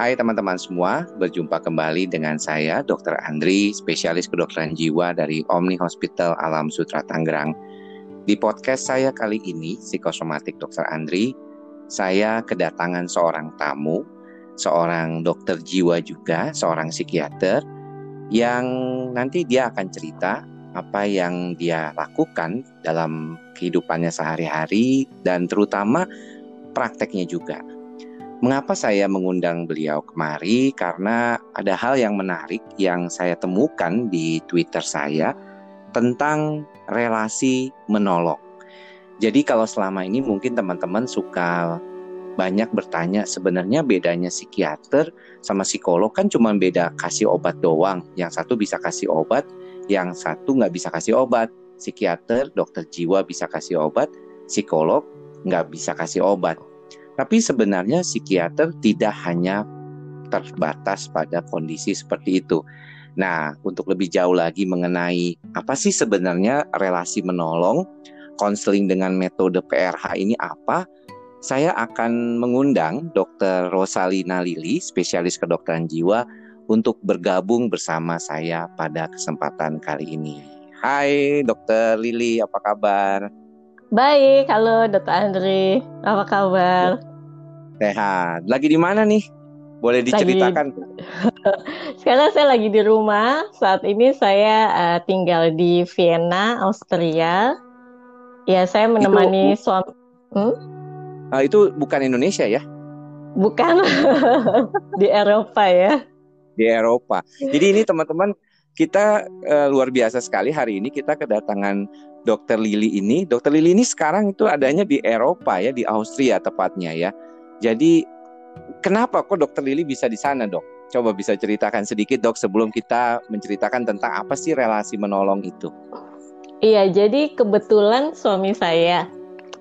Hai teman-teman semua, berjumpa kembali dengan saya Dr. Andri, spesialis kedokteran jiwa dari Omni Hospital Alam Sutra Tangerang. Di podcast saya kali ini, Psikosomatik Dr. Andri, saya kedatangan seorang tamu, seorang dokter jiwa juga, seorang psikiater, yang nanti dia akan cerita apa yang dia lakukan dalam kehidupannya sehari-hari dan terutama prakteknya juga. Mengapa saya mengundang beliau kemari? Karena ada hal yang menarik yang saya temukan di Twitter saya tentang relasi menolong. Jadi kalau selama ini mungkin teman-teman suka banyak bertanya sebenarnya bedanya psikiater sama psikolog kan cuma beda kasih obat doang. Yang satu bisa kasih obat, yang satu nggak bisa kasih obat. Psikiater, dokter jiwa bisa kasih obat, psikolog nggak bisa kasih obat. Tapi sebenarnya psikiater tidak hanya terbatas pada kondisi seperti itu. Nah, untuk lebih jauh lagi mengenai apa sih sebenarnya relasi menolong, konseling dengan metode PRH ini apa, saya akan mengundang Dr. Rosalina Lili, spesialis kedokteran jiwa, untuk bergabung bersama saya pada kesempatan kali ini. Hai Dr. Lili, apa kabar? Baik, halo Dr. Andri, apa kabar? Sehat. Lagi di mana nih? Boleh diceritakan? Lagi... Sekarang saya lagi di rumah. Saat ini saya uh, tinggal di Vienna, Austria. Ya, saya menemani itu, suami. Hmm? Uh, itu bukan Indonesia ya? Bukan. di Eropa ya. Di Eropa. Jadi ini teman-teman kita uh, luar biasa sekali hari ini kita kedatangan Dokter Lili ini. Dokter Lili ini sekarang itu adanya di Eropa ya, di Austria tepatnya ya. Jadi kenapa kok dokter Lili bisa di sana dok? Coba bisa ceritakan sedikit dok sebelum kita menceritakan tentang apa sih relasi menolong itu. Iya, jadi kebetulan suami saya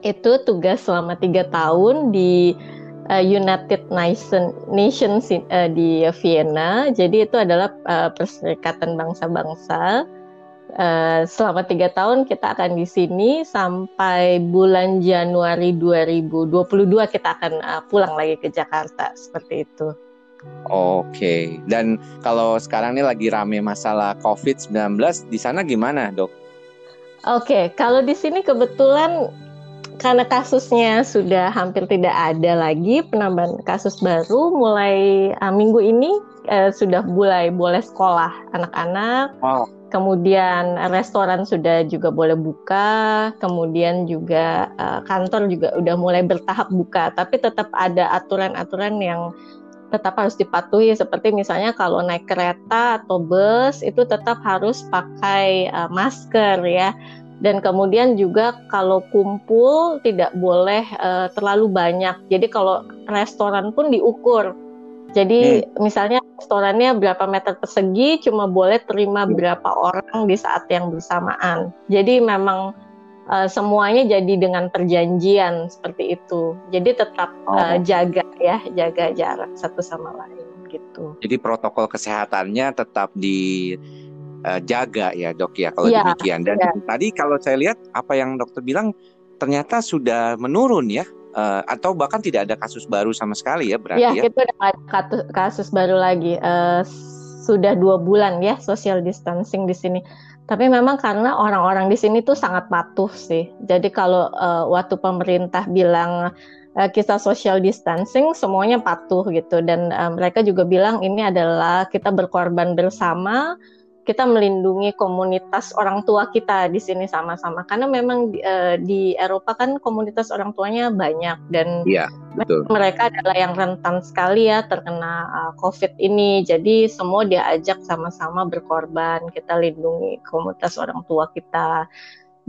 itu tugas selama tiga tahun di uh, United Nation, Nations uh, di Vienna. Jadi itu adalah uh, Perserikatan Bangsa-Bangsa Uh, selama tiga tahun kita akan di sini sampai bulan Januari 2022 kita akan uh, pulang lagi ke Jakarta seperti itu. Oke, dan kalau sekarang ini lagi rame masalah COVID-19 di sana gimana, Dok? Oke, kalau di sini kebetulan karena kasusnya sudah hampir tidak ada lagi penambahan kasus baru mulai uh, minggu ini uh, sudah mulai boleh sekolah anak-anak. Oh kemudian restoran sudah juga boleh buka, kemudian juga uh, kantor juga udah mulai bertahap buka, tapi tetap ada aturan-aturan yang tetap harus dipatuhi seperti misalnya kalau naik kereta atau bus itu tetap harus pakai uh, masker ya. Dan kemudian juga kalau kumpul tidak boleh uh, terlalu banyak. Jadi kalau restoran pun diukur jadi hmm. misalnya restorannya berapa meter persegi cuma boleh terima hmm. berapa orang di saat yang bersamaan. Jadi memang uh, semuanya jadi dengan perjanjian seperti itu. Jadi tetap oh. uh, jaga ya, jaga jarak satu sama lain gitu. Jadi protokol kesehatannya tetap di uh, jaga ya, Dok ya kalau ya, demikian. Dan ya. tadi kalau saya lihat apa yang dokter bilang ternyata sudah menurun ya uh, atau bahkan tidak ada kasus baru sama sekali ya berarti ya? Ya, itu ada kasus, kasus baru lagi. Uh, sudah dua bulan ya social distancing di sini. Tapi memang karena orang-orang di sini tuh sangat patuh sih. Jadi kalau uh, waktu pemerintah bilang uh, kita social distancing, semuanya patuh gitu. Dan uh, mereka juga bilang ini adalah kita berkorban bersama kita melindungi komunitas orang tua kita di sini sama-sama. Karena memang uh, di Eropa kan komunitas orang tuanya banyak dan ya, betul. mereka adalah yang rentan sekali ya terkena uh, COVID ini. Jadi semua diajak sama-sama berkorban kita lindungi komunitas orang tua kita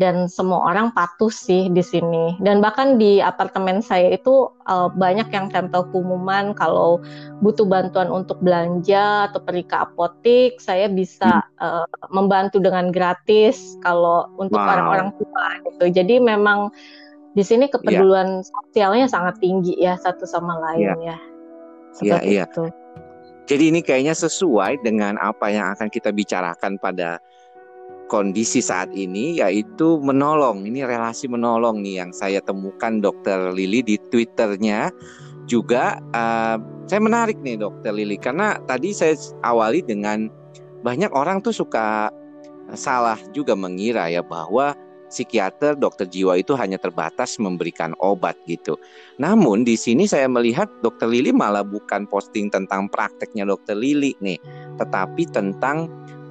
dan semua orang patuh sih di sini. Dan bahkan di apartemen saya itu uh, banyak yang tempel pengumuman kalau butuh bantuan untuk belanja atau pergi ke apotik, saya bisa hmm. uh, membantu dengan gratis kalau untuk orang-orang tua gitu. Jadi memang di sini kepedulian yeah. sosialnya sangat tinggi ya satu sama lain yeah. ya. Iya, iya. Jadi ini kayaknya sesuai dengan apa yang akan kita bicarakan pada kondisi saat ini yaitu menolong. Ini relasi menolong nih yang saya temukan Dokter Lili di Twitternya juga uh, saya menarik nih dokter Lili karena tadi saya awali dengan banyak orang tuh suka salah juga mengira ya bahwa psikiater, dokter jiwa itu hanya terbatas memberikan obat gitu. Namun di sini saya melihat dokter Lili malah bukan posting tentang prakteknya dokter Lili nih, tetapi tentang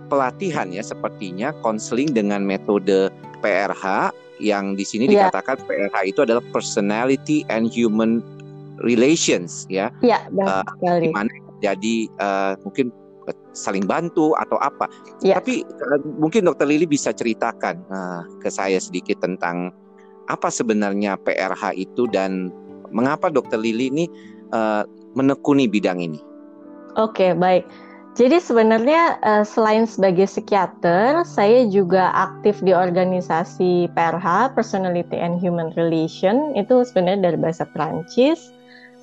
pelatihan ya sepertinya konseling dengan metode PRH yang di sini yeah. dikatakan PRH itu adalah personality and human relations ya. Iya, yeah, uh, di mana jadi uh, mungkin saling bantu atau apa. Ya. Tapi uh, mungkin Dokter Lili bisa ceritakan uh, ke saya sedikit tentang apa sebenarnya PRH itu dan mengapa Dokter Lili ini uh, menekuni bidang ini. Oke, baik. Jadi sebenarnya uh, selain sebagai psikiater, saya juga aktif di organisasi PRH (Personality and Human Relation). Itu sebenarnya dari bahasa Prancis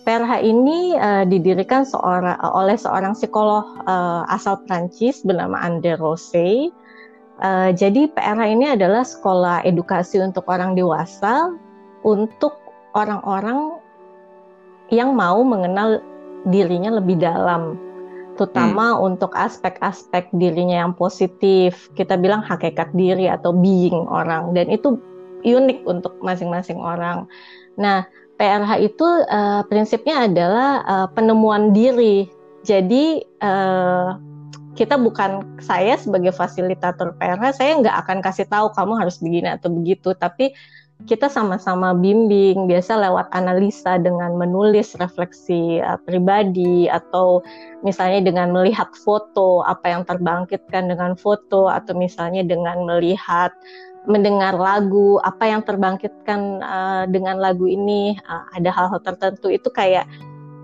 PRH ini uh, didirikan seorang, oleh seorang psikolog uh, asal Prancis bernama André Rosé. Uh, jadi PRH ini adalah sekolah edukasi untuk orang dewasa untuk orang-orang yang mau mengenal dirinya lebih dalam, terutama hmm. untuk aspek-aspek dirinya yang positif. Kita bilang hakikat diri atau being orang, dan itu unik untuk masing-masing orang. Nah, PRH itu uh, prinsipnya adalah uh, penemuan diri. Jadi uh, kita bukan saya sebagai fasilitator PRH, saya nggak akan kasih tahu kamu harus begini atau begitu, tapi kita sama-sama bimbing, biasa lewat analisa dengan menulis refleksi uh, pribadi atau misalnya dengan melihat foto apa yang terbangkitkan dengan foto atau misalnya dengan melihat mendengar lagu apa yang terbangkitkan uh, dengan lagu ini uh, ada hal-hal tertentu itu kayak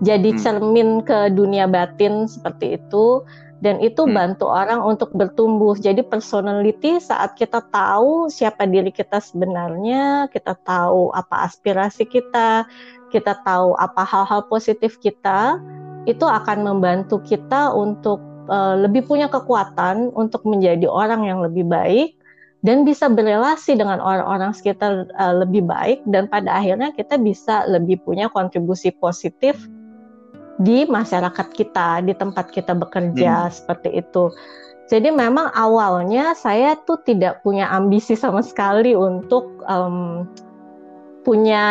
jadi hmm. cermin ke dunia batin seperti itu dan itu hmm. bantu orang untuk bertumbuh jadi personality saat kita tahu siapa diri kita sebenarnya kita tahu apa aspirasi kita kita tahu apa hal-hal positif kita itu akan membantu kita untuk uh, lebih punya kekuatan untuk menjadi orang yang lebih baik dan bisa berelasi dengan orang-orang sekitar uh, lebih baik dan pada akhirnya kita bisa lebih punya kontribusi positif di masyarakat kita, di tempat kita bekerja hmm. seperti itu. Jadi memang awalnya saya tuh tidak punya ambisi sama sekali untuk um, punya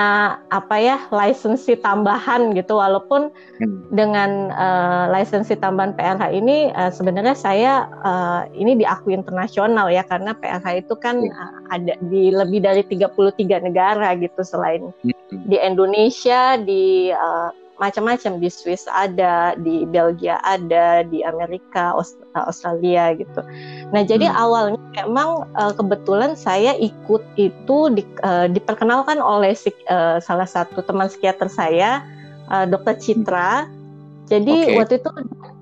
apa ya lisensi tambahan gitu walaupun hmm. dengan uh, lisensi tambahan PRH ini uh, sebenarnya saya uh, ini diakui internasional ya karena PRH itu kan uh, ada di lebih dari 33 negara gitu selain hmm. di Indonesia di uh, macam-macam di Swiss ada, di Belgia ada, di Amerika, Australia gitu. Nah, jadi hmm. awalnya memang uh, kebetulan saya ikut itu di, uh, diperkenalkan oleh uh, salah satu teman psikiater saya, uh, Dokter Citra. Jadi okay. waktu itu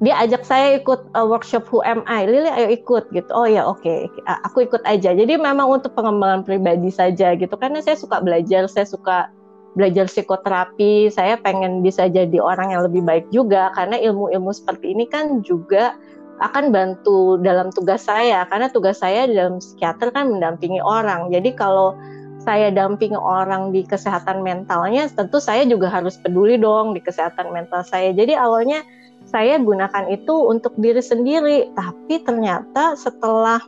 dia ajak saya ikut uh, workshop Who Am I, Lili ayo ikut gitu. Oh ya oke, okay. aku ikut aja. Jadi memang untuk pengembangan pribadi saja gitu, karena saya suka belajar, saya suka belajar psikoterapi, saya pengen bisa jadi orang yang lebih baik juga karena ilmu-ilmu seperti ini kan juga akan bantu dalam tugas saya karena tugas saya dalam psikiater kan mendampingi orang. Jadi kalau saya dampingi orang di kesehatan mentalnya, tentu saya juga harus peduli dong di kesehatan mental saya. Jadi awalnya saya gunakan itu untuk diri sendiri, tapi ternyata setelah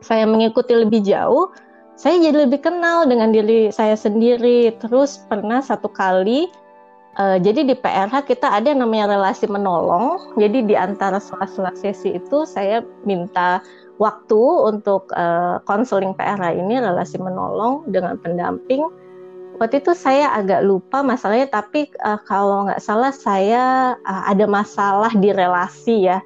saya mengikuti lebih jauh, saya jadi lebih kenal dengan diri saya sendiri. Terus pernah satu kali, uh, jadi di PRH kita ada yang namanya relasi menolong. Jadi di antara sela-sela sesi itu saya minta waktu untuk konseling uh, PRH ini relasi menolong dengan pendamping. Waktu itu saya agak lupa masalahnya, tapi uh, kalau nggak salah saya uh, ada masalah di relasi ya.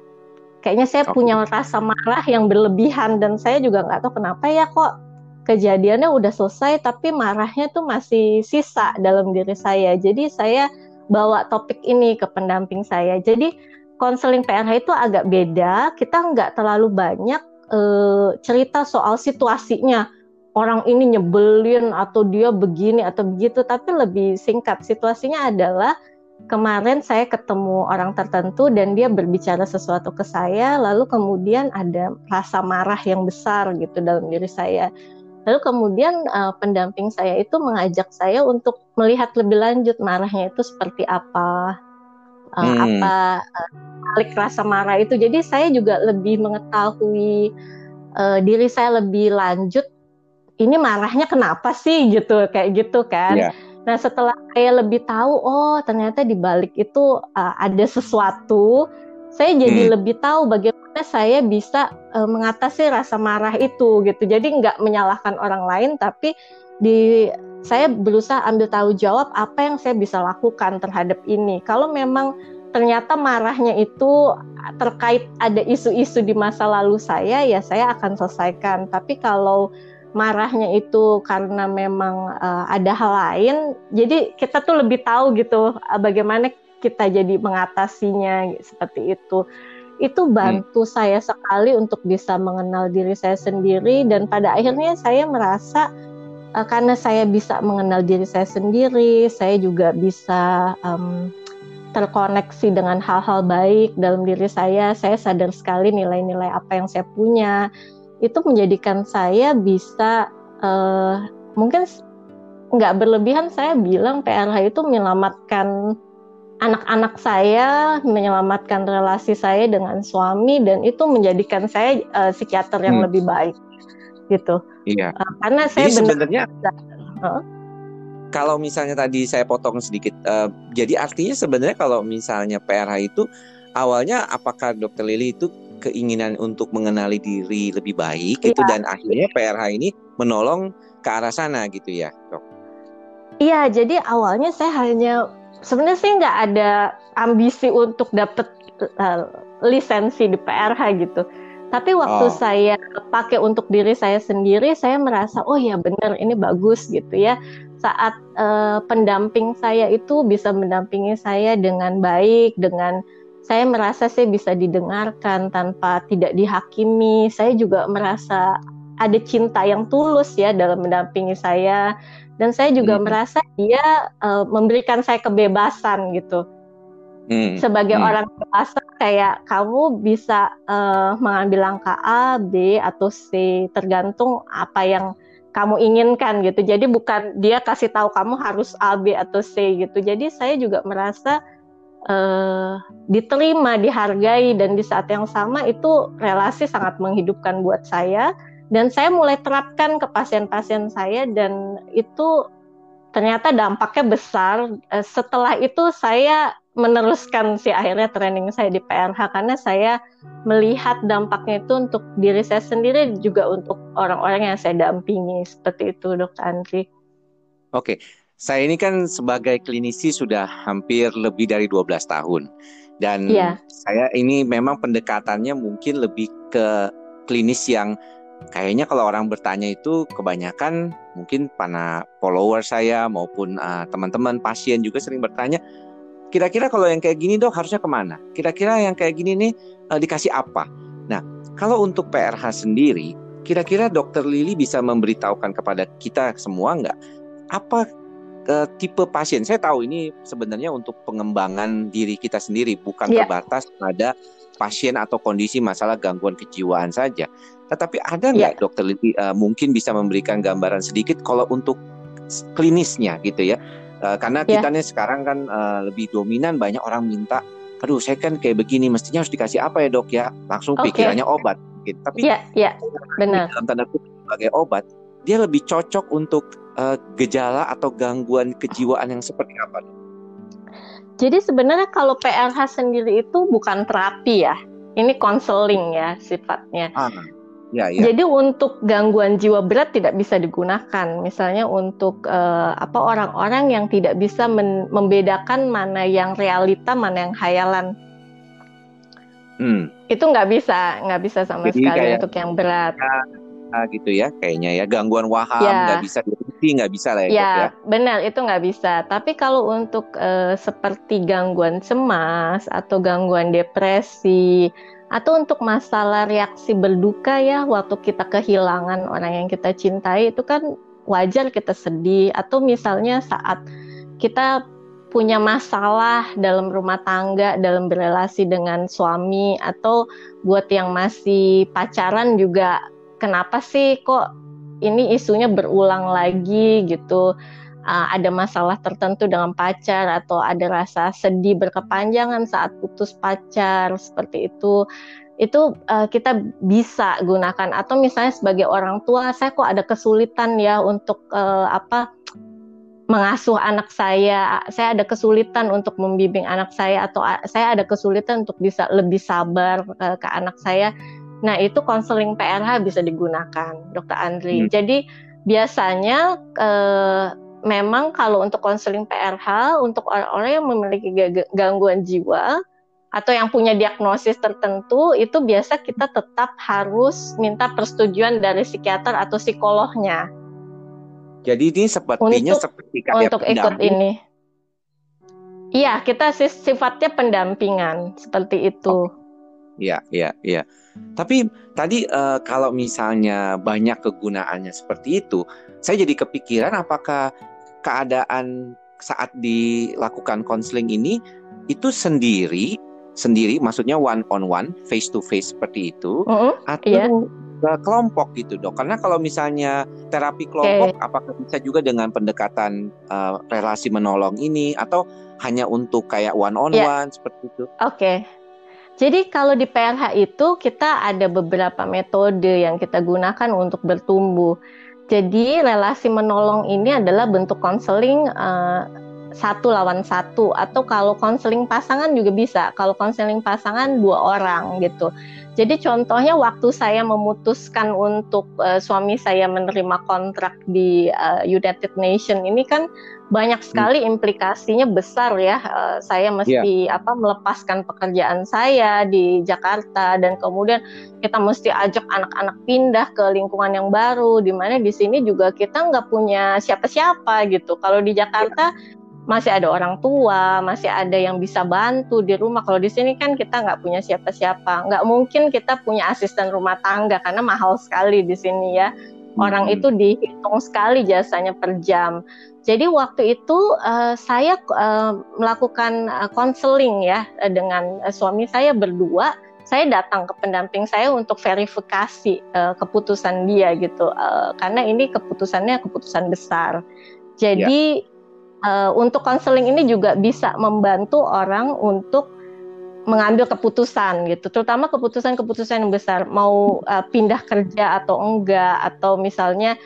Kayaknya saya punya rasa marah yang berlebihan dan saya juga nggak tahu kenapa ya kok kejadiannya udah selesai tapi marahnya tuh masih sisa dalam diri saya. Jadi saya bawa topik ini ke pendamping saya. Jadi konseling PRH itu agak beda. Kita nggak terlalu banyak uh, cerita soal situasinya. Orang ini nyebelin atau dia begini atau begitu, tapi lebih singkat. Situasinya adalah kemarin saya ketemu orang tertentu dan dia berbicara sesuatu ke saya, lalu kemudian ada rasa marah yang besar gitu dalam diri saya Lalu kemudian uh, pendamping saya itu mengajak saya untuk melihat lebih lanjut marahnya itu seperti apa, uh, hmm. apa uh, balik rasa marah itu. Jadi saya juga lebih mengetahui uh, diri saya lebih lanjut. Ini marahnya kenapa sih gitu, kayak gitu kan? Yeah. Nah setelah saya lebih tahu, oh ternyata di balik itu uh, ada sesuatu saya jadi hmm. lebih tahu bagaimana saya bisa uh, mengatasi rasa marah itu gitu. Jadi nggak menyalahkan orang lain, tapi di saya berusaha ambil tahu jawab apa yang saya bisa lakukan terhadap ini. Kalau memang ternyata marahnya itu terkait ada isu-isu di masa lalu saya, ya saya akan selesaikan. Tapi kalau marahnya itu karena memang uh, ada hal lain, jadi kita tuh lebih tahu gitu uh, bagaimana kita jadi mengatasinya seperti itu itu bantu hmm. saya sekali untuk bisa mengenal diri saya sendiri dan pada akhirnya saya merasa uh, karena saya bisa mengenal diri saya sendiri saya juga bisa um, terkoneksi dengan hal-hal baik dalam diri saya saya sadar sekali nilai-nilai apa yang saya punya itu menjadikan saya bisa uh, mungkin nggak berlebihan saya bilang PRH itu menyelamatkan anak-anak saya menyelamatkan relasi saya dengan suami dan itu menjadikan saya uh, psikiater yang hmm. lebih baik gitu. Iya. Uh, karena saya jadi sebenarnya huh? kalau misalnya tadi saya potong sedikit, uh, jadi artinya sebenarnya kalau misalnya PRH itu awalnya apakah Dokter Lili itu keinginan untuk mengenali diri lebih baik iya. itu dan akhirnya PRH ini menolong ke arah sana gitu ya, dok? Iya, jadi awalnya saya hanya sebenarnya sih nggak ada ambisi untuk dapat uh, lisensi di PRH gitu. Tapi waktu oh. saya pakai untuk diri saya sendiri, saya merasa oh ya benar ini bagus gitu ya. Saat uh, pendamping saya itu bisa mendampingi saya dengan baik, dengan saya merasa saya bisa didengarkan tanpa tidak dihakimi. Saya juga merasa ada cinta yang tulus ya dalam mendampingi saya dan saya juga hmm. merasa dia uh, memberikan saya kebebasan gitu hmm. sebagai hmm. orang dewasa kayak kamu bisa uh, mengambil langkah A, B atau C tergantung apa yang kamu inginkan gitu jadi bukan dia kasih tahu kamu harus A, B atau C gitu jadi saya juga merasa uh, diterima, dihargai dan di saat yang sama itu relasi sangat menghidupkan buat saya dan saya mulai terapkan ke pasien-pasien saya dan itu ternyata dampaknya besar. Eh, setelah itu saya meneruskan si akhirnya training saya di PRH karena saya melihat dampaknya itu untuk diri saya sendiri juga untuk orang-orang yang saya dampingi seperti itu Dokter Andri. Oke, saya ini kan sebagai klinisi sudah hampir lebih dari 12 tahun dan ya. saya ini memang pendekatannya mungkin lebih ke klinis yang kayaknya kalau orang bertanya itu kebanyakan mungkin para follower saya maupun uh, teman-teman pasien juga sering bertanya kira-kira kalau yang kayak gini dok harusnya ke mana kira-kira yang kayak gini nih uh, dikasih apa nah kalau untuk PRH sendiri kira-kira dokter Lili bisa memberitahukan kepada kita semua nggak apa uh, tipe pasien saya tahu ini sebenarnya untuk pengembangan diri kita sendiri bukan yeah. terbatas pada pasien atau kondisi masalah gangguan kejiwaan saja. Tetapi ada nggak yeah. dokter Lili uh, mungkin bisa memberikan gambaran sedikit kalau untuk klinisnya gitu ya? Uh, karena yeah. kita nih sekarang kan uh, lebih dominan banyak orang minta, aduh saya kan kayak begini, mestinya harus dikasih apa ya dok ya? Langsung okay. pikirannya obat. Gitu. Tapi yeah, yeah. benar. dalam tanda kutip sebagai obat, dia lebih cocok untuk uh, gejala atau gangguan kejiwaan yang seperti apa dok? Jadi sebenarnya kalau PRH sendiri itu bukan terapi ya, ini konseling ya sifatnya. Ah, ya, ya. Jadi untuk gangguan jiwa berat tidak bisa digunakan. Misalnya untuk uh, apa orang-orang yang tidak bisa membedakan mana yang realita, mana yang hayalan. Hmm. Itu nggak bisa, nggak bisa sama Jadi sekali untuk yang berat. Ya, gitu ya kayaknya ya gangguan waham ya. nggak ya. bisa diobati nggak bisa lah ya, ya, ya. benar itu nggak bisa tapi kalau untuk uh, seperti gangguan cemas atau gangguan depresi atau untuk masalah reaksi berduka ya waktu kita kehilangan orang yang kita cintai itu kan wajar kita sedih. Atau misalnya saat kita punya masalah dalam rumah tangga, dalam berrelasi dengan suami, atau buat yang masih pacaran juga kenapa sih kok ini isunya berulang lagi gitu uh, ada masalah tertentu dengan pacar atau ada rasa sedih berkepanjangan saat putus pacar seperti itu. Itu uh, kita bisa gunakan. Atau misalnya sebagai orang tua saya kok ada kesulitan ya untuk uh, apa mengasuh anak saya. Saya ada kesulitan untuk membimbing anak saya atau saya ada kesulitan untuk bisa lebih sabar uh, ke anak saya. Nah itu konseling PRH bisa digunakan dokter Andri. Hmm. jadi biasanya uh, memang kalau untuk konseling PRH untuk orang-orang yang memiliki gangguan jiwa atau yang punya diagnosis tertentu itu biasa kita tetap harus minta persetujuan dari psikiater atau psikolognya. Jadi ini sepertinya untuk, seperti kayak untuk ikut ini. Iya, kita sifatnya pendampingan seperti itu. Iya, oh. iya, iya. Tapi tadi uh, kalau misalnya banyak kegunaannya seperti itu, saya jadi kepikiran apakah keadaan saat dilakukan konseling ini itu sendiri sendiri, maksudnya one on one, face to face seperti itu, uh -uh, atau iya. kelompok gitu dok? Karena kalau misalnya terapi kelompok, okay. apakah bisa juga dengan pendekatan uh, relasi menolong ini, atau hanya untuk kayak one on one yeah. seperti itu? Oke. Okay. Jadi kalau di PRH itu kita ada beberapa metode yang kita gunakan untuk bertumbuh. Jadi relasi menolong ini adalah bentuk konseling uh, satu lawan satu. Atau kalau konseling pasangan juga bisa. Kalau konseling pasangan dua orang gitu. Jadi contohnya waktu saya memutuskan untuk uh, suami saya menerima kontrak di uh, United Nation ini kan banyak hmm. sekali implikasinya besar ya uh, saya mesti yeah. apa melepaskan pekerjaan saya di Jakarta dan kemudian kita mesti ajak anak-anak pindah ke lingkungan yang baru di mana di sini juga kita nggak punya siapa-siapa gitu kalau di Jakarta yeah masih ada orang tua, masih ada yang bisa bantu di rumah. Kalau di sini kan kita nggak punya siapa-siapa, nggak mungkin kita punya asisten rumah tangga karena mahal sekali di sini ya. Orang hmm. itu dihitung sekali jasanya per jam. Jadi waktu itu uh, saya uh, melakukan konseling uh, ya dengan uh, suami saya berdua. Saya datang ke pendamping saya untuk verifikasi uh, keputusan dia gitu, uh, karena ini keputusannya keputusan besar. Jadi ya uh, untuk konseling ini juga bisa membantu orang untuk mengambil keputusan gitu, terutama keputusan-keputusan yang besar, mau uh, pindah kerja atau enggak, atau misalnya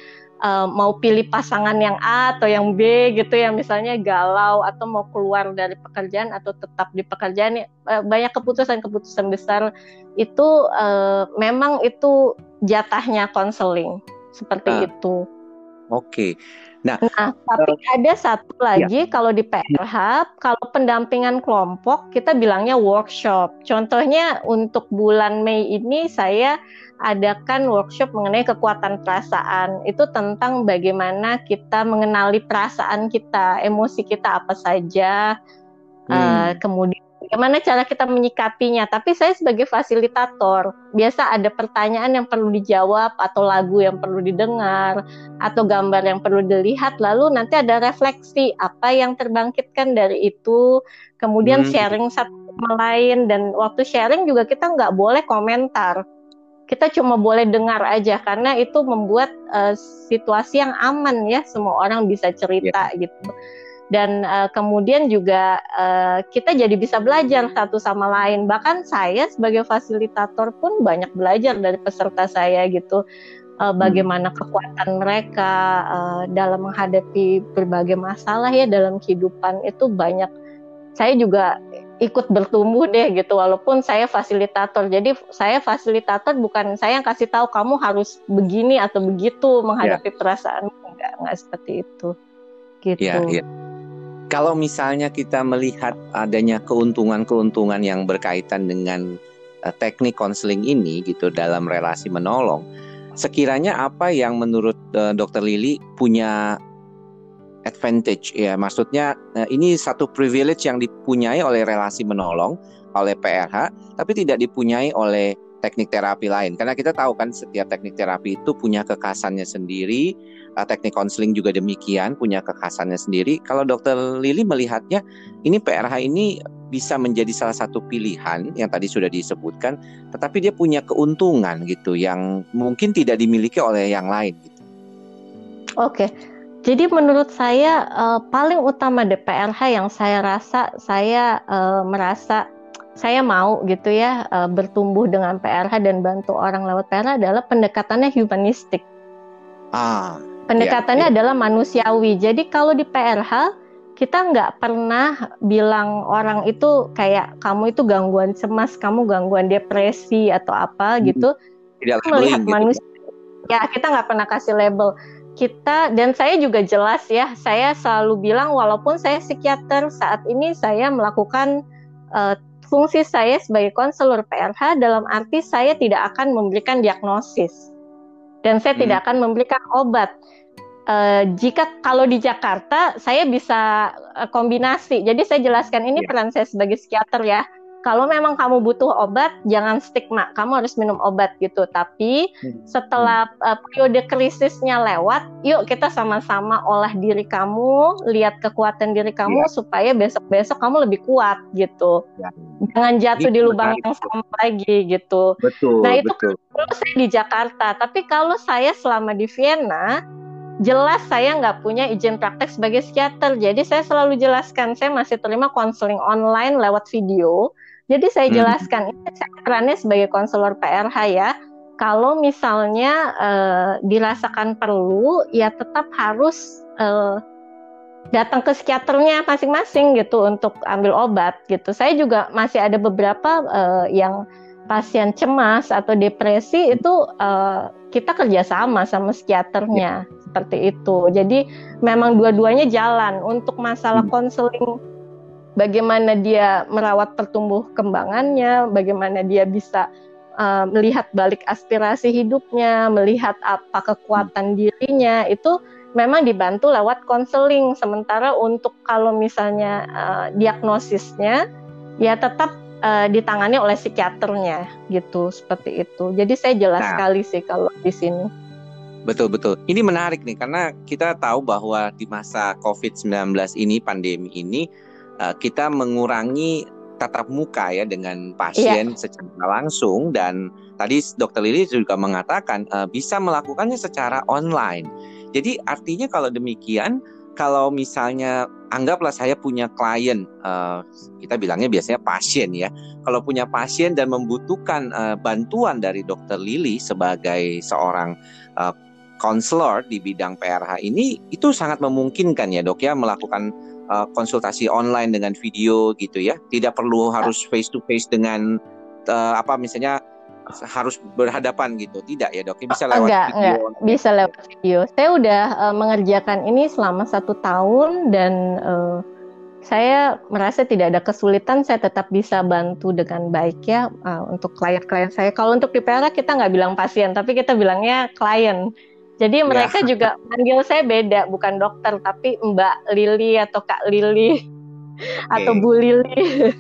uh, mau pilih pasangan yang A atau yang B gitu ya, misalnya galau atau mau keluar dari pekerjaan atau tetap di pekerjaan, uh, banyak keputusan-keputusan besar itu uh, memang itu jatahnya konseling seperti uh, itu. Oke. Okay. Nah, nah tapi uh, ada satu ya. lagi ya. kalau di PRH, kalau pendampingan kelompok kita bilangnya workshop. Contohnya untuk bulan Mei ini saya adakan workshop mengenai kekuatan perasaan. Itu tentang bagaimana kita mengenali perasaan kita, emosi kita apa saja. Hmm. Uh, kemudian bagaimana cara kita menyikapinya. Tapi saya sebagai fasilitator, biasa ada pertanyaan yang perlu dijawab atau lagu yang perlu didengar atau gambar yang perlu dilihat, lalu nanti ada refleksi apa yang terbangkitkan dari itu, kemudian hmm. sharing satu sama lain dan waktu sharing juga kita nggak boleh komentar. Kita cuma boleh dengar aja karena itu membuat uh, situasi yang aman ya, semua orang bisa cerita yeah. gitu dan uh, kemudian juga uh, kita jadi bisa belajar satu sama lain. Bahkan saya sebagai fasilitator pun banyak belajar dari peserta saya gitu. Uh, bagaimana kekuatan mereka uh, dalam menghadapi berbagai masalah ya dalam kehidupan itu banyak. Saya juga ikut bertumbuh deh gitu walaupun saya fasilitator. Jadi saya fasilitator bukan saya yang kasih tahu kamu harus begini atau begitu menghadapi yeah. perasaan. Enggak enggak seperti itu. Gitu. yeah, yeah kalau misalnya kita melihat adanya keuntungan-keuntungan yang berkaitan dengan uh, teknik konseling ini gitu dalam relasi menolong, sekiranya apa yang menurut uh, Dokter Lili punya advantage? Ya, maksudnya uh, ini satu privilege yang dipunyai oleh relasi menolong oleh PRH, tapi tidak dipunyai oleh teknik terapi lain. Karena kita tahu kan setiap teknik terapi itu punya kekhasannya sendiri uh, teknik konseling juga demikian punya kekhasannya sendiri kalau dokter Lili melihatnya ini PRH ini bisa menjadi salah satu pilihan yang tadi sudah disebutkan tetapi dia punya keuntungan gitu yang mungkin tidak dimiliki oleh yang lain gitu Oke, jadi menurut saya uh, paling utama DPRH yang saya rasa saya uh, merasa saya mau gitu ya uh, bertumbuh dengan PRH dan bantu orang lewat PRH adalah pendekatannya humanistik. Ah. Pendekatannya ya, ya. adalah manusiawi. Jadi kalau di PRH kita nggak pernah bilang orang itu kayak kamu itu gangguan cemas, kamu gangguan depresi atau apa hmm. gitu. Tidak melihat gitu. manusia. Ya kita nggak pernah kasih label kita dan saya juga jelas ya, saya selalu bilang walaupun saya psikiater saat ini saya melakukan uh, fungsi saya sebagai konselor PRH dalam arti saya tidak akan memberikan diagnosis dan saya hmm. tidak akan memberikan obat. Uh, jika kalau di Jakarta saya bisa uh, kombinasi, jadi saya jelaskan ini yeah. peran saya sebagai psikiater ya kalau memang kamu butuh obat, jangan stigma, kamu harus minum obat gitu. Tapi hmm. setelah uh, periode krisisnya lewat, yuk kita sama-sama olah diri kamu, lihat kekuatan diri kamu ya. supaya besok-besok kamu lebih kuat gitu. Ya. Jangan jatuh di lubang yang sama lagi gitu. Betul. Nah itu betul. kalau saya di Jakarta, tapi kalau saya selama di Vienna, jelas saya nggak punya izin praktek sebagai psikiater. Jadi saya selalu jelaskan, saya masih terima konseling online lewat video jadi saya hmm. jelaskan hmm. ini perannya sebagai konselor PRH ya. Kalau misalnya uh, dirasakan perlu, ya tetap harus uh, datang ke psikiaternya masing-masing gitu untuk ambil obat gitu. Saya juga masih ada beberapa uh, yang pasien cemas atau depresi itu uh, kita kerjasama sama psikiaternya ya. Seperti itu. Jadi memang dua-duanya jalan untuk masalah hmm. konseling bagaimana dia merawat pertumbuh kembangannya, bagaimana dia bisa uh, melihat balik aspirasi hidupnya, melihat apa kekuatan dirinya itu memang dibantu lewat konseling. Sementara untuk kalau misalnya uh, diagnosisnya ya tetap uh, ditangani oleh psikiaternya gitu seperti itu. Jadi saya jelas nah, sekali sih kalau di sini. Betul betul. Ini menarik nih karena kita tahu bahwa di masa COVID-19 ini pandemi ini uh, kita mengurangi tatap muka ya dengan pasien yeah. secara langsung dan tadi dokter Lili juga mengatakan uh, bisa melakukannya secara online. Jadi artinya kalau demikian kalau misalnya anggaplah saya punya klien uh, kita bilangnya biasanya pasien ya. Kalau punya pasien dan membutuhkan uh, bantuan dari dokter Lili sebagai seorang uh, di bidang PRH ini itu sangat memungkinkan ya dok ya melakukan uh, konsultasi online dengan video gitu ya. Tidak perlu harus face to face dengan uh, apa misalnya harus berhadapan gitu. Tidak ya dok, bisa lewat enggak, video. Enggak, bisa lewat video. Saya udah uh, mengerjakan ini selama satu tahun dan uh, saya merasa tidak ada kesulitan. Saya tetap bisa bantu dengan baik ya uh, untuk klien-klien saya. Kalau untuk di PRA kita nggak bilang pasien, tapi kita bilangnya klien. Jadi ya. mereka juga manggil saya beda, bukan dokter tapi Mbak Lili atau Kak Lili okay. atau Bu Lili.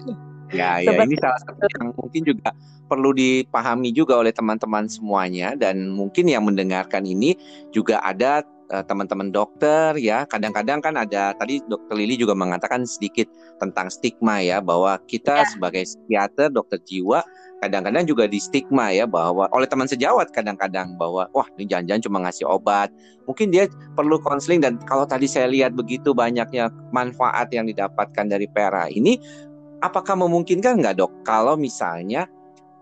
Ya, ya ini salah satu yang mungkin juga perlu dipahami juga oleh teman-teman semuanya dan mungkin yang mendengarkan ini juga ada uh, teman-teman dokter ya. Kadang-kadang kan ada tadi dokter Lili juga mengatakan sedikit tentang stigma ya bahwa kita ya. sebagai psikiater, dokter jiwa kadang-kadang juga di stigma ya bahwa oleh teman sejawat kadang-kadang bahwa wah ini jangan-jangan cuma ngasih obat. Mungkin dia perlu konseling dan kalau tadi saya lihat begitu banyaknya manfaat yang didapatkan dari PRA ini apakah memungkinkan nggak dok? Kalau misalnya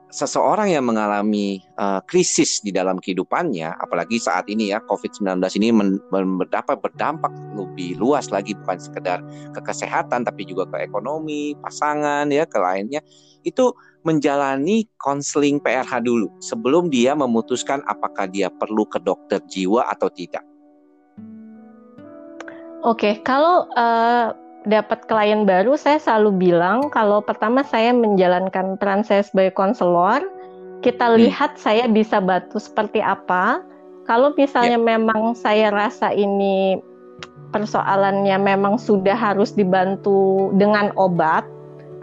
seseorang yang mengalami uh, krisis di dalam kehidupannya, apalagi saat ini ya COVID-19 ini berdampak berdampak lebih luas lagi bukan sekedar ke kesehatan tapi juga ke ekonomi, pasangan ya, ke lainnya. Itu menjalani konseling PRH dulu sebelum dia memutuskan apakah dia perlu ke dokter jiwa atau tidak. Oke, kalau uh, dapat klien baru, saya selalu bilang kalau pertama saya menjalankan peran saya sebagai konselor, kita hmm. lihat saya bisa bantu seperti apa. Kalau misalnya yeah. memang saya rasa ini persoalannya memang sudah harus dibantu dengan obat,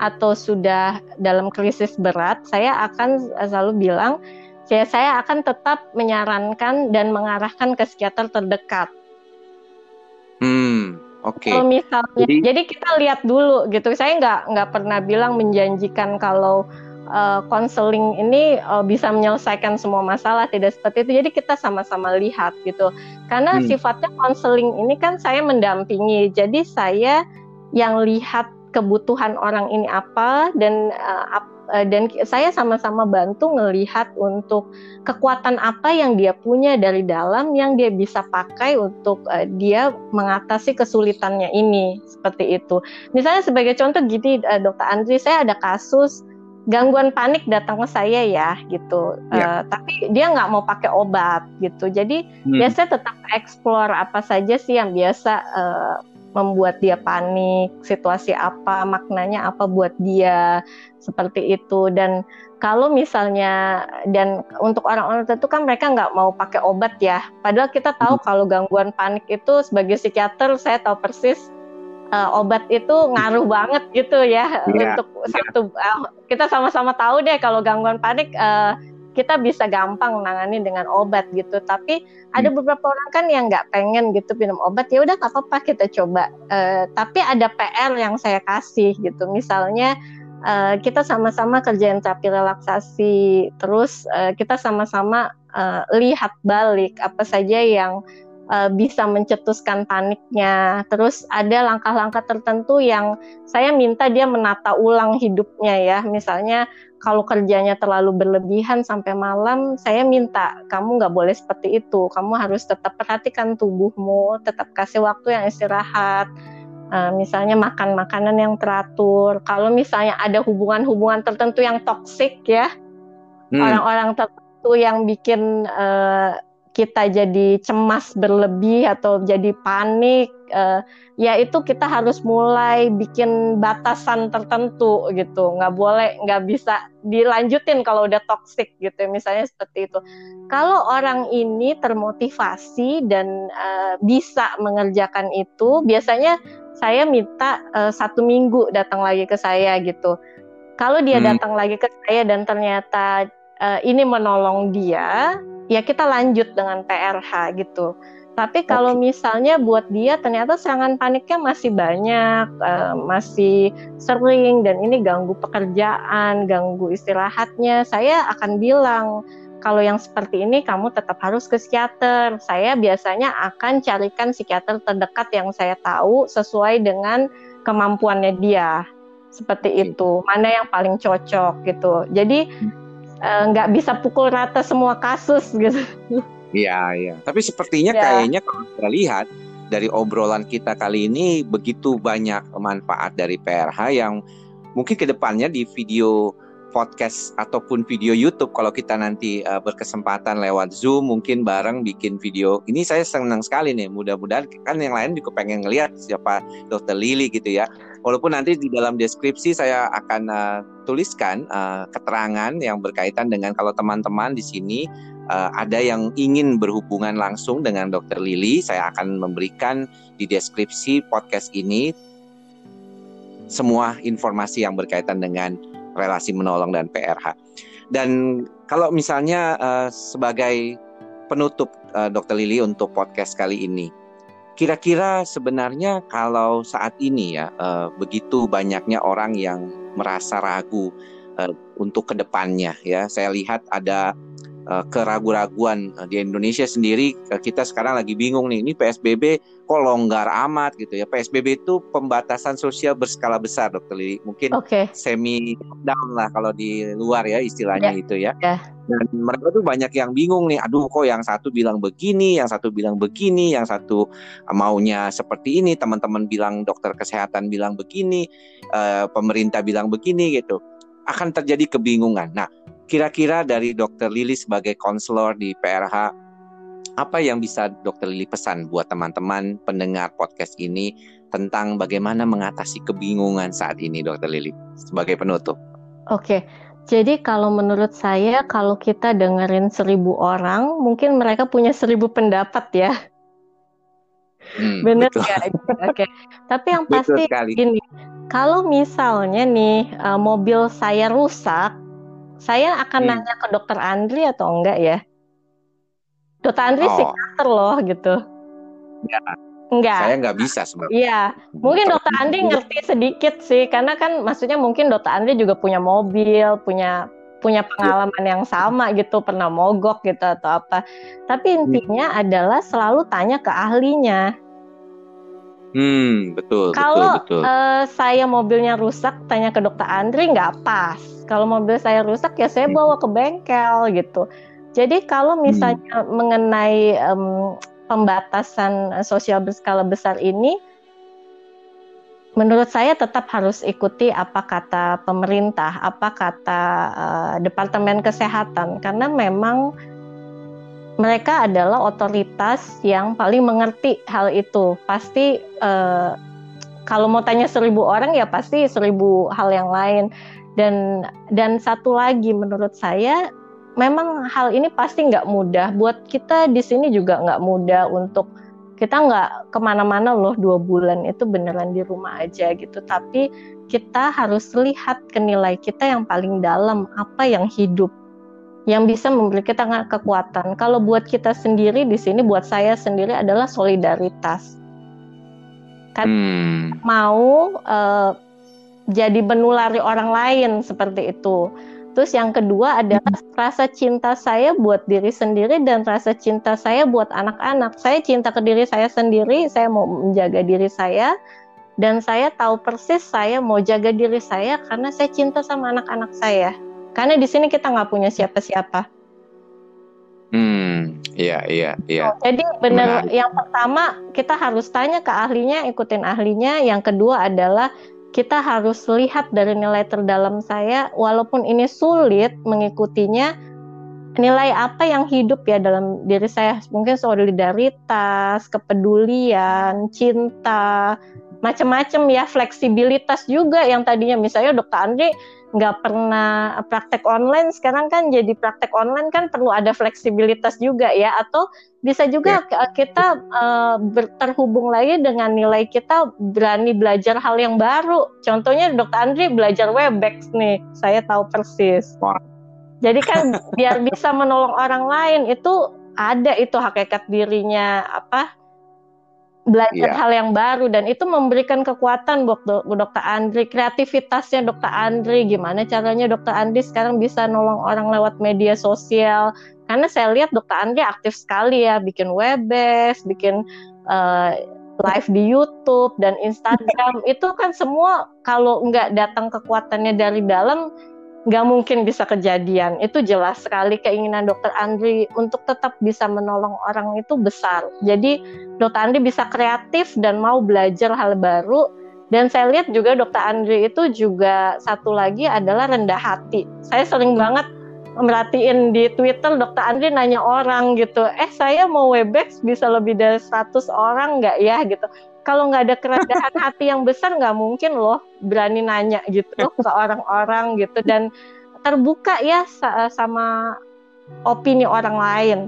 atau sudah dalam krisis berat, saya akan selalu bilang, saya, saya akan tetap menyarankan dan mengarahkan ke psikiater terdekat. Hmm, oke. Okay. Kalau misalnya, jadi, jadi kita lihat dulu gitu. Saya nggak nggak pernah bilang menjanjikan kalau konseling uh, ini uh, bisa menyelesaikan semua masalah tidak seperti itu. Jadi kita sama-sama lihat gitu. Karena hmm. sifatnya konseling ini kan saya mendampingi. Jadi saya yang lihat kebutuhan orang ini apa dan uh, dan saya sama-sama bantu ngelihat untuk kekuatan apa yang dia punya dari dalam yang dia bisa pakai untuk uh, dia mengatasi kesulitannya ini seperti itu. Misalnya sebagai contoh gini uh, Dokter Andri saya ada kasus gangguan panik datang ke saya ya gitu ya. Uh, tapi dia nggak mau pakai obat gitu jadi hmm. biasanya tetap explore apa saja sih yang biasa uh, membuat dia panik situasi apa maknanya apa buat dia seperti itu dan kalau misalnya dan untuk orang-orang tertentu kan mereka nggak mau pakai obat ya padahal kita tahu hmm. kalau gangguan panik itu sebagai psikiater saya tahu persis uh, obat itu ngaruh banget gitu ya yeah. untuk satu uh, kita sama-sama tahu deh kalau gangguan panik uh, kita bisa gampang menangani dengan obat gitu. Tapi hmm. ada beberapa orang kan yang nggak pengen gitu minum obat. Ya udah nggak apa-apa kita coba. Uh, tapi ada PR yang saya kasih gitu. Misalnya uh, kita sama-sama kerjain terapi relaksasi. Terus uh, kita sama-sama uh, lihat balik apa saja yang uh, bisa mencetuskan paniknya. Terus ada langkah-langkah tertentu yang saya minta dia menata ulang hidupnya ya. Misalnya kalau kerjanya terlalu berlebihan sampai malam, saya minta kamu nggak boleh seperti itu. Kamu harus tetap perhatikan tubuhmu, tetap kasih waktu yang istirahat. Uh, misalnya makan makanan yang teratur. Kalau misalnya ada hubungan-hubungan tertentu yang toksik ya, hmm. orang-orang hmm. tertentu yang bikin uh, kita jadi cemas berlebih atau jadi panik uh, ya itu kita harus mulai bikin batasan tertentu gitu. Nggak boleh nggak bisa dilanjutin kalau udah toxic gitu misalnya seperti itu. Kalau orang ini termotivasi dan uh, bisa mengerjakan itu biasanya saya minta uh, satu minggu datang lagi ke saya gitu. Kalau dia hmm. datang lagi ke saya dan ternyata uh, ini menolong dia ya kita lanjut dengan PRH gitu. Tapi kalau okay. misalnya buat dia ternyata serangan paniknya masih banyak, uh, masih sering dan ini ganggu pekerjaan, ganggu istirahatnya, saya akan bilang kalau yang seperti ini kamu tetap harus ke psikiater. Saya biasanya akan carikan psikiater terdekat yang saya tahu sesuai dengan kemampuannya dia. Seperti itu. Mana yang paling cocok gitu. Jadi hmm. Eh, nggak uh, bisa pukul rata semua kasus gitu. Iya, iya. Tapi sepertinya ya. kayaknya kalau kita lihat dari obrolan kita kali ini begitu banyak manfaat dari PRH yang mungkin ke depannya di video podcast ataupun video YouTube kalau kita nanti uh, berkesempatan lewat Zoom mungkin bareng bikin video. Ini saya senang sekali nih. Mudah-mudahan kan yang lain juga pengen ngelihat siapa Dokter Lili gitu ya. Walaupun nanti di dalam deskripsi saya akan uh, tuliskan uh, keterangan yang berkaitan dengan kalau teman-teman di sini uh, ada yang ingin berhubungan langsung dengan Dokter Lili, saya akan memberikan di deskripsi podcast ini semua informasi yang berkaitan dengan relasi menolong dan PRH. Dan kalau misalnya uh, sebagai penutup uh, Dokter Lili untuk podcast kali ini, kira-kira sebenarnya kalau saat ini ya uh, begitu banyaknya orang yang merasa ragu uh, untuk ke depannya ya, saya lihat ada uh, keraguan-raguan uh, di Indonesia sendiri uh, kita sekarang lagi bingung nih ini PSBB kok longgar amat gitu ya PSBB itu pembatasan sosial berskala besar dokter Lili mungkin okay. semi down lah kalau di luar ya istilahnya yeah. itu ya yeah. dan mereka tuh banyak yang bingung nih aduh kok yang satu bilang begini yang satu bilang begini yang satu maunya seperti ini teman-teman bilang dokter kesehatan bilang begini uh, pemerintah bilang begini gitu akan terjadi kebingungan nah Kira-kira dari Dokter Lili sebagai konselor di PRH, apa yang bisa Dokter Lili pesan buat teman-teman pendengar podcast ini tentang bagaimana mengatasi kebingungan saat ini, Dokter Lili, sebagai penutup? Oke, jadi kalau menurut saya, kalau kita dengerin seribu orang, mungkin mereka punya seribu pendapat ya. Hmm, Bener nggak? Oke. Tapi yang pasti gini, kalau misalnya nih uh, mobil saya rusak, saya akan hmm. nanya ke dokter Andri atau enggak ya? Dokter Andri oh. psikiater loh gitu. Ya. Enggak. Saya nggak bisa sebenarnya. Iya, mungkin dokter Andri ngerti sedikit sih, karena kan maksudnya mungkin dokter Andri juga punya mobil, punya punya pengalaman yang sama gitu, pernah mogok gitu atau apa. Tapi intinya adalah selalu tanya ke ahlinya. Hmm, betul, Kalau betul, betul. Uh, saya mobilnya rusak, tanya ke dokter Andri nggak pas. Kalau mobil saya rusak ya saya bawa ke bengkel gitu. Jadi kalau hmm. misalnya hmm. mengenai um, pembatasan sosial berskala besar ini, menurut saya tetap harus ikuti apa kata pemerintah, apa kata uh, Departemen Kesehatan, karena memang mereka adalah otoritas yang paling mengerti hal itu. Pasti uh, kalau mau tanya seribu orang ya pasti seribu hal yang lain. Dan dan satu lagi menurut saya memang hal ini pasti nggak mudah. Buat kita di sini juga nggak mudah untuk kita nggak ke mana-mana loh dua bulan itu beneran di rumah aja gitu. Tapi kita harus lihat ke nilai kita yang paling dalam apa yang hidup yang bisa memberi kita kekuatan. Kalau buat kita sendiri di sini, buat saya sendiri adalah solidaritas. Kan hmm. mau uh, jadi menulari orang lain seperti itu. Terus yang kedua adalah rasa cinta saya buat diri sendiri dan rasa cinta saya buat anak-anak. Saya cinta ke diri saya sendiri, saya mau menjaga diri saya dan saya tahu persis saya mau jaga diri saya karena saya cinta sama anak-anak saya. Karena di sini kita nggak punya siapa-siapa. Hmm, iya, iya, iya. Oh, jadi benar. Yang pertama kita harus tanya ke ahlinya, ikutin ahlinya. Yang kedua adalah kita harus lihat dari nilai terdalam saya, walaupun ini sulit mengikutinya, nilai apa yang hidup ya dalam diri saya mungkin solidaritas, kepedulian, cinta, macam-macam ya fleksibilitas juga yang tadinya misalnya dokter Andri nggak pernah praktek online sekarang kan jadi praktek online kan perlu ada fleksibilitas juga ya. Atau bisa juga ya. kita uh, terhubung lagi dengan nilai kita berani belajar hal yang baru. Contohnya dokter Andri belajar Webex nih saya tahu persis. Jadi kan biar bisa menolong orang lain itu ada itu hakikat dirinya apa belajar yeah. hal yang baru dan itu memberikan kekuatan buat dokter Andri kreativitasnya dokter Andri. Gimana caranya dokter Andri sekarang bisa nolong orang lewat media sosial? Karena saya lihat dokter Andri aktif sekali ya bikin webes bikin uh, live di YouTube dan Instagram. Itu kan semua kalau nggak datang kekuatannya dari dalam nggak mungkin bisa kejadian. Itu jelas sekali keinginan dokter Andri untuk tetap bisa menolong orang itu besar. Jadi dokter Andri bisa kreatif dan mau belajar hal baru. Dan saya lihat juga dokter Andri itu juga satu lagi adalah rendah hati. Saya sering banget merhatiin di Twitter dokter Andri nanya orang gitu, eh saya mau Webex bisa lebih dari 100 orang nggak ya gitu kalau nggak ada kerendahan hati yang besar nggak mungkin loh berani nanya gitu ke orang-orang gitu. Dan terbuka ya sama opini orang lain.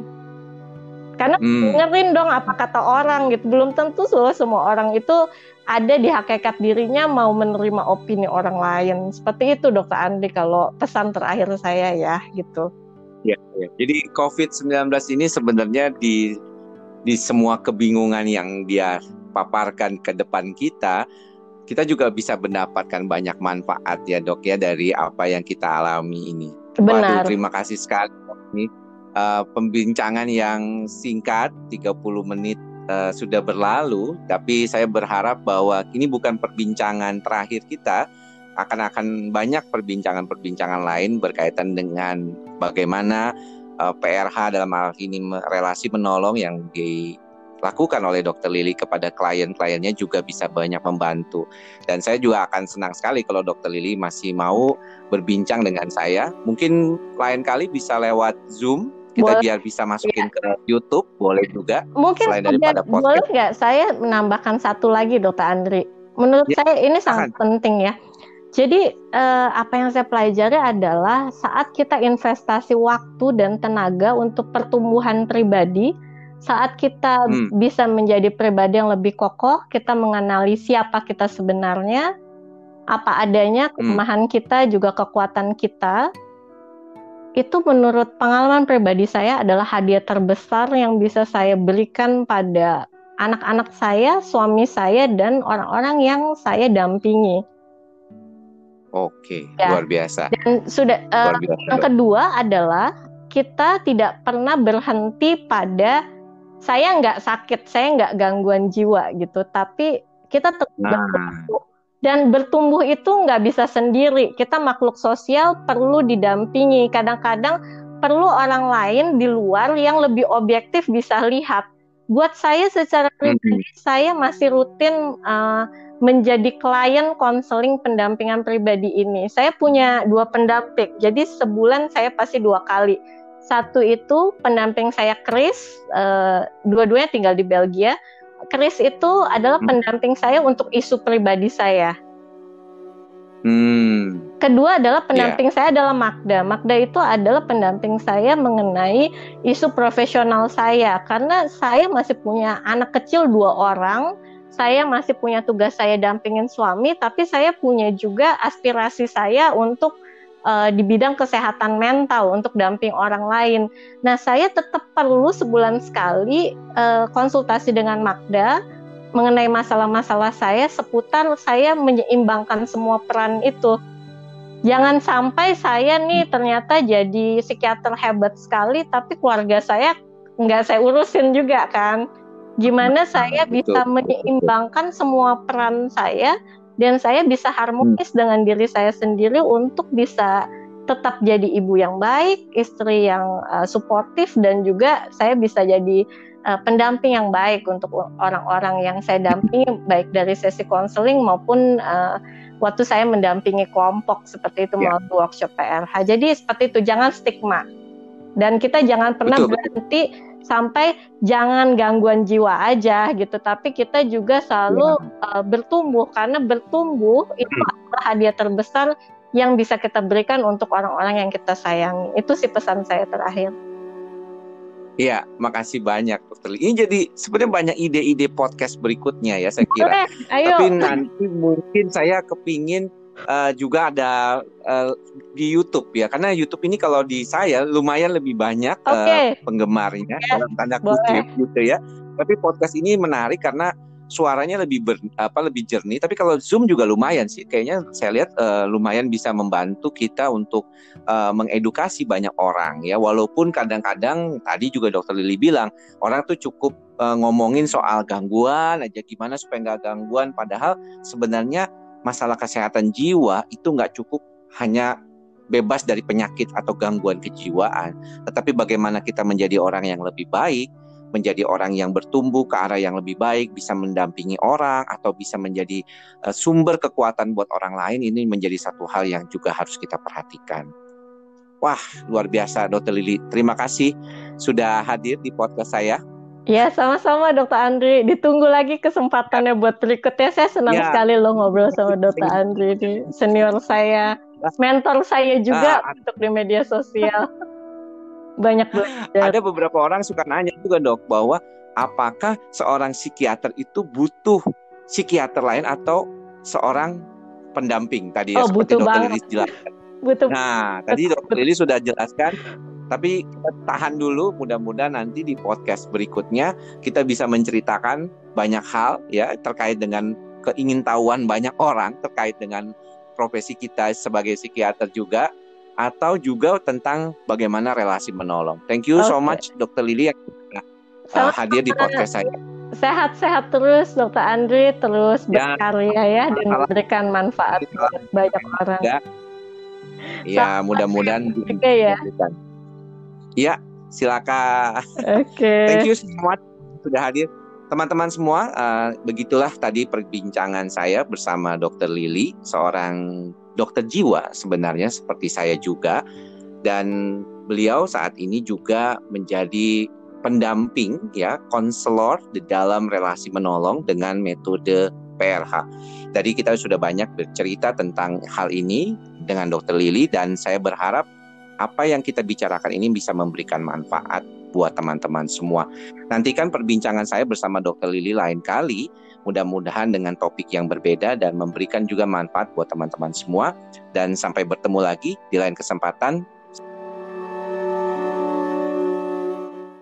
Karena hmm. dengerin dong apa kata orang gitu. Belum tentu loh semua orang itu ada di hakikat dirinya mau menerima opini orang lain. Seperti itu dokter Andi kalau pesan terakhir saya ya gitu. Ya, ya. jadi COVID-19 ini sebenarnya di di semua kebingungan yang dia paparkan ke depan kita, kita juga bisa mendapatkan banyak manfaat ya dok ya dari apa yang kita alami ini. Benar. Waduh, terima kasih sekali ini uh, pembincangan yang singkat 30 menit uh, sudah berlalu, tapi saya berharap bahwa ini bukan perbincangan terakhir kita, akan akan banyak perbincangan-perbincangan lain berkaitan dengan bagaimana uh, eh, PRH dalam hal ini relasi menolong yang di lakukan oleh Dokter Lili kepada klien-kliennya juga bisa banyak membantu. Dan saya juga akan senang sekali kalau Dokter Lili masih mau berbincang dengan saya. Mungkin lain kali bisa lewat Zoom kita boleh. biar bisa masukin ya. ke YouTube boleh juga mungkin selain daripada podcast. boleh nggak saya menambahkan satu lagi dokter Andri menurut ya, saya ini sangat penting ya jadi eh, apa yang saya pelajari adalah saat kita investasi waktu dan tenaga untuk pertumbuhan pribadi saat kita hmm. bisa menjadi pribadi yang lebih kokoh, kita mengenali siapa kita sebenarnya, apa adanya, hmm. kelemahan hmm. kita juga kekuatan kita. Itu menurut pengalaman pribadi saya adalah hadiah terbesar yang bisa saya berikan pada anak-anak saya, suami saya dan orang-orang yang saya dampingi. Oke, ya. luar biasa. Dan sudah uh, luar biasa, yang kedua adalah kita tidak pernah berhenti pada saya nggak sakit, saya nggak gangguan jiwa gitu, tapi kita tetap nah. bertumbuh dan bertumbuh itu nggak bisa sendiri. Kita makhluk sosial perlu didampingi. Kadang-kadang perlu orang lain di luar yang lebih objektif bisa lihat. Buat saya secara pribadi, hmm. saya masih rutin uh, menjadi klien konseling pendampingan pribadi ini. Saya punya dua pendamping, jadi sebulan saya pasti dua kali. Satu itu pendamping saya Chris, uh, dua-duanya tinggal di Belgia. Chris itu adalah hmm. pendamping saya untuk isu pribadi saya. Hmm. Kedua adalah pendamping yeah. saya adalah Magda. Magda itu adalah pendamping saya mengenai isu profesional saya karena saya masih punya anak kecil dua orang saya masih punya tugas saya dampingin suami, tapi saya punya juga aspirasi saya untuk uh, di bidang kesehatan mental untuk damping orang lain. Nah, saya tetap perlu sebulan sekali uh, konsultasi dengan Magda mengenai masalah-masalah saya seputar saya menyeimbangkan semua peran itu. Jangan sampai saya nih ternyata jadi psikiater hebat sekali, tapi keluarga saya nggak saya urusin juga kan gimana saya bisa menyeimbangkan semua peran saya dan saya bisa harmonis hmm. dengan diri saya sendiri untuk bisa tetap jadi ibu yang baik, istri yang uh, suportif dan juga saya bisa jadi uh, pendamping yang baik untuk orang-orang yang saya dampingi baik dari sesi konseling maupun uh, waktu saya mendampingi kelompok seperti itu yeah. melalui workshop PRH. Jadi seperti itu jangan stigma dan kita jangan pernah Betul. berhenti sampai jangan gangguan jiwa aja gitu tapi kita juga selalu ya. uh, bertumbuh karena bertumbuh itu hmm. adalah hadiah terbesar yang bisa kita berikan untuk orang-orang yang kita sayangi itu sih pesan saya terakhir Iya, makasih banyak Dokter Ini jadi sebenarnya banyak ide-ide podcast berikutnya ya saya kira. ayo. Tapi nanti mungkin saya kepingin uh, juga ada uh, di YouTube ya. Karena YouTube ini kalau di saya lumayan lebih banyak okay. uh, penggemarnya yes, dalam tanda kutip gitu ya. Tapi podcast ini menarik karena suaranya lebih ber, apa lebih jernih. Tapi kalau Zoom juga lumayan sih. Kayaknya saya lihat uh, lumayan bisa membantu kita untuk uh, mengedukasi banyak orang ya. Walaupun kadang-kadang tadi juga dokter Lili bilang orang tuh cukup uh, ngomongin soal gangguan aja gimana supaya nggak gangguan. Padahal sebenarnya masalah kesehatan jiwa itu nggak cukup hanya bebas dari penyakit atau gangguan kejiwaan, tetapi bagaimana kita menjadi orang yang lebih baik, menjadi orang yang bertumbuh ke arah yang lebih baik, bisa mendampingi orang atau bisa menjadi uh, sumber kekuatan buat orang lain ini menjadi satu hal yang juga harus kita perhatikan. Wah, luar biasa Dokter Lili. Terima kasih sudah hadir di podcast saya. Ya, sama-sama Dokter Andri. Ditunggu lagi kesempatannya buat berikutnya. Saya senang ya. sekali lo ngobrol sama Dokter Andri, di senior saya, mentor saya juga uh, untuk di media sosial. Banyak belajar. Ada beberapa orang suka nanya juga dok bahwa apakah seorang psikiater itu butuh psikiater lain atau seorang pendamping tadi ya oh, seperti dokter Lilis jelaskan. Butuh. Nah, tadi dokter Lilis sudah jelaskan tapi kita tahan dulu, mudah-mudahan nanti di podcast berikutnya kita bisa menceritakan banyak hal ya terkait dengan keingintahuan banyak orang terkait dengan profesi kita sebagai psikiater juga atau juga tentang bagaimana relasi menolong. Thank you okay. so much Dokter Lili yang uh, hadir di podcast saya. Sehat-sehat terus Dokter Andri terus ya, berkarya ya dan memberikan manfaat buat banyak orang. Ya, ya mudah-mudahan juga ya. Iya, silakan. Oke. Okay. Thank you so much sudah hadir. Teman-teman semua, uh, begitulah tadi perbincangan saya bersama Dr. Lili, seorang dokter jiwa sebenarnya seperti saya juga. Dan beliau saat ini juga menjadi pendamping ya, konselor di dalam relasi menolong dengan metode PRH. Tadi kita sudah banyak bercerita tentang hal ini dengan Dr. Lili dan saya berharap apa yang kita bicarakan ini bisa memberikan manfaat buat teman-teman semua. Nantikan perbincangan saya bersama Dr. Lili lain kali, mudah-mudahan dengan topik yang berbeda dan memberikan juga manfaat buat teman-teman semua. Dan sampai bertemu lagi di lain kesempatan,